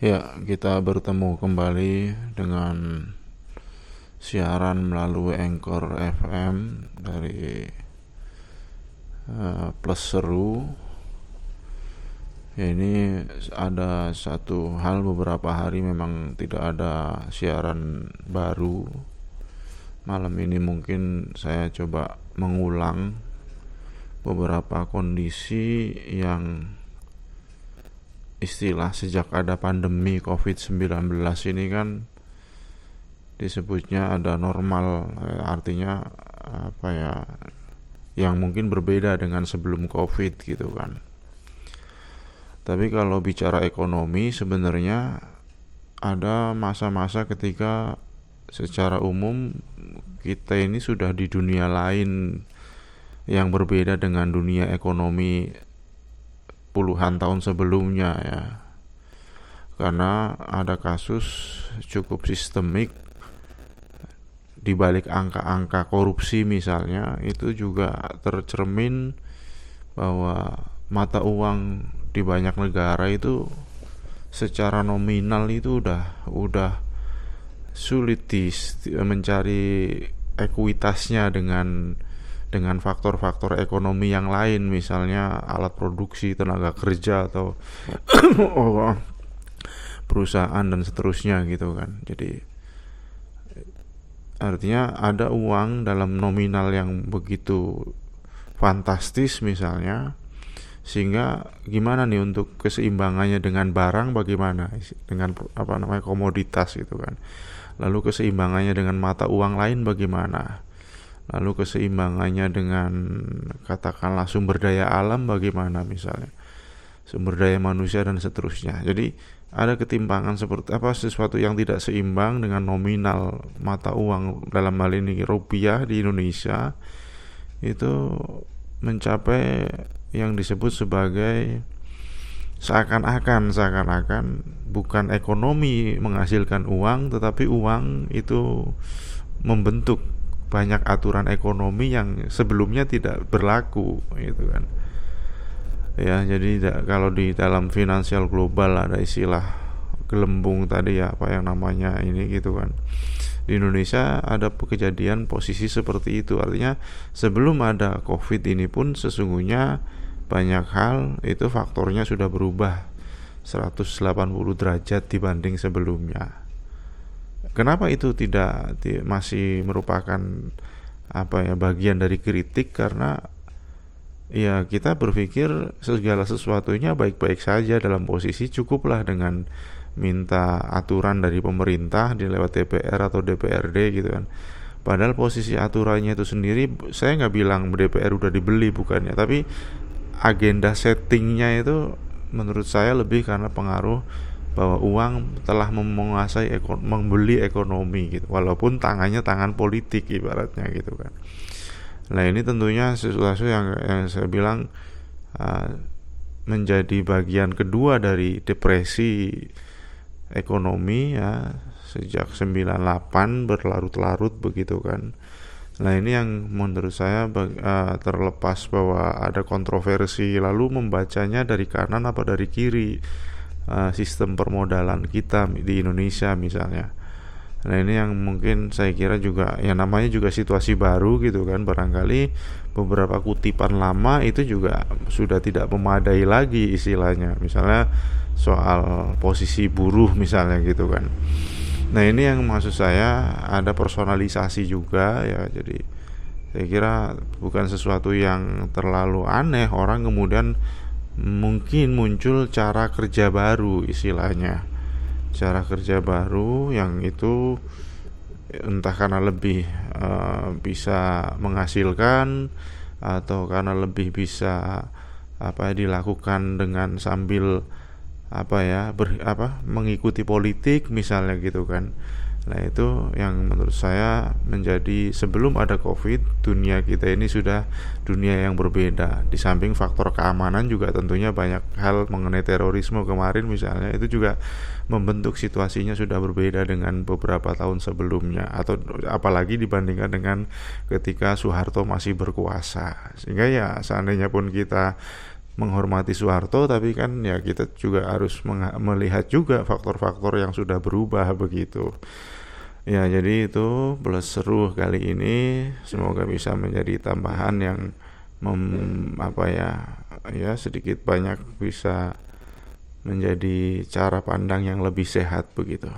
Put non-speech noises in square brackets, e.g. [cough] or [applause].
Ya, kita bertemu kembali dengan siaran melalui Anchor FM dari uh, Plus Seru. Ya, ini ada satu hal beberapa hari memang tidak ada siaran baru. Malam ini mungkin saya coba mengulang beberapa kondisi yang istilah sejak ada pandemi COVID-19 ini kan disebutnya ada normal eh, artinya apa ya yang mungkin berbeda dengan sebelum COVID gitu kan. Tapi kalau bicara ekonomi sebenarnya ada masa-masa ketika secara umum kita ini sudah di dunia lain yang berbeda dengan dunia ekonomi puluhan tahun sebelumnya ya. Karena ada kasus cukup sistemik di balik angka-angka korupsi misalnya itu juga tercermin bahwa mata uang di banyak negara itu secara nominal itu udah udah sulit mencari ekuitasnya dengan dengan faktor-faktor ekonomi yang lain misalnya alat produksi tenaga kerja atau [coughs] perusahaan dan seterusnya gitu kan. Jadi artinya ada uang dalam nominal yang begitu fantastis misalnya sehingga gimana nih untuk keseimbangannya dengan barang bagaimana? Dengan apa namanya komoditas gitu kan. Lalu keseimbangannya dengan mata uang lain bagaimana lalu keseimbangannya dengan katakanlah sumber daya alam bagaimana misalnya? Sumber daya manusia dan seterusnya. Jadi ada ketimpangan seperti apa? Sesuatu yang tidak seimbang dengan nominal mata uang dalam hal ini rupiah di Indonesia itu mencapai yang disebut sebagai seakan-akan seakan-akan bukan ekonomi menghasilkan uang tetapi uang itu membentuk banyak aturan ekonomi yang sebelumnya tidak berlaku gitu kan. Ya jadi kalau di dalam finansial global ada istilah gelembung tadi ya apa yang namanya ini gitu kan. Di Indonesia ada kejadian posisi seperti itu. Artinya sebelum ada covid ini pun sesungguhnya banyak hal itu faktornya sudah berubah. 180 derajat dibanding sebelumnya Kenapa itu tidak masih merupakan apa ya bagian dari kritik karena ya kita berpikir segala sesuatunya baik-baik saja dalam posisi cukuplah dengan minta aturan dari pemerintah di lewat DPR atau DPRD gitu kan. Padahal posisi aturannya itu sendiri saya nggak bilang DPR udah dibeli bukannya, tapi agenda settingnya itu menurut saya lebih karena pengaruh bahwa uang telah menguasai ekon membeli ekonomi gitu. Walaupun tangannya tangan politik ibaratnya gitu kan. Nah ini tentunya sesuatu yang, yang saya bilang uh, menjadi bagian kedua dari depresi ekonomi ya sejak 98 berlarut-larut begitu kan. Nah ini yang menurut saya uh, terlepas bahwa ada kontroversi lalu membacanya dari kanan apa dari kiri uh, sistem permodalan kita di Indonesia misalnya. Nah ini yang mungkin saya kira juga yang namanya juga situasi baru gitu kan barangkali beberapa kutipan lama itu juga sudah tidak memadai lagi istilahnya misalnya soal posisi buruh misalnya gitu kan. Nah ini yang maksud saya ada personalisasi juga ya jadi saya kira bukan sesuatu yang terlalu aneh orang kemudian mungkin muncul cara kerja baru istilahnya. Cara kerja baru yang itu entah karena lebih uh, bisa menghasilkan atau karena lebih bisa apa dilakukan dengan sambil apa ya ber, apa mengikuti politik misalnya gitu kan Nah itu yang menurut saya menjadi sebelum ada covid dunia kita ini sudah dunia yang berbeda. Di samping faktor keamanan juga tentunya banyak hal mengenai terorisme kemarin misalnya Itu juga membentuk situasinya sudah berbeda dengan beberapa tahun sebelumnya Atau apalagi dibandingkan dengan ketika Soeharto masih berkuasa. Sehingga ya seandainya pun kita menghormati Soeharto tapi kan ya kita juga harus melihat juga faktor-faktor yang sudah berubah begitu ya jadi itu plus seru kali ini. Semoga bisa menjadi tambahan yang mem, apa ya ya sedikit banyak bisa menjadi cara pandang yang lebih sehat begitu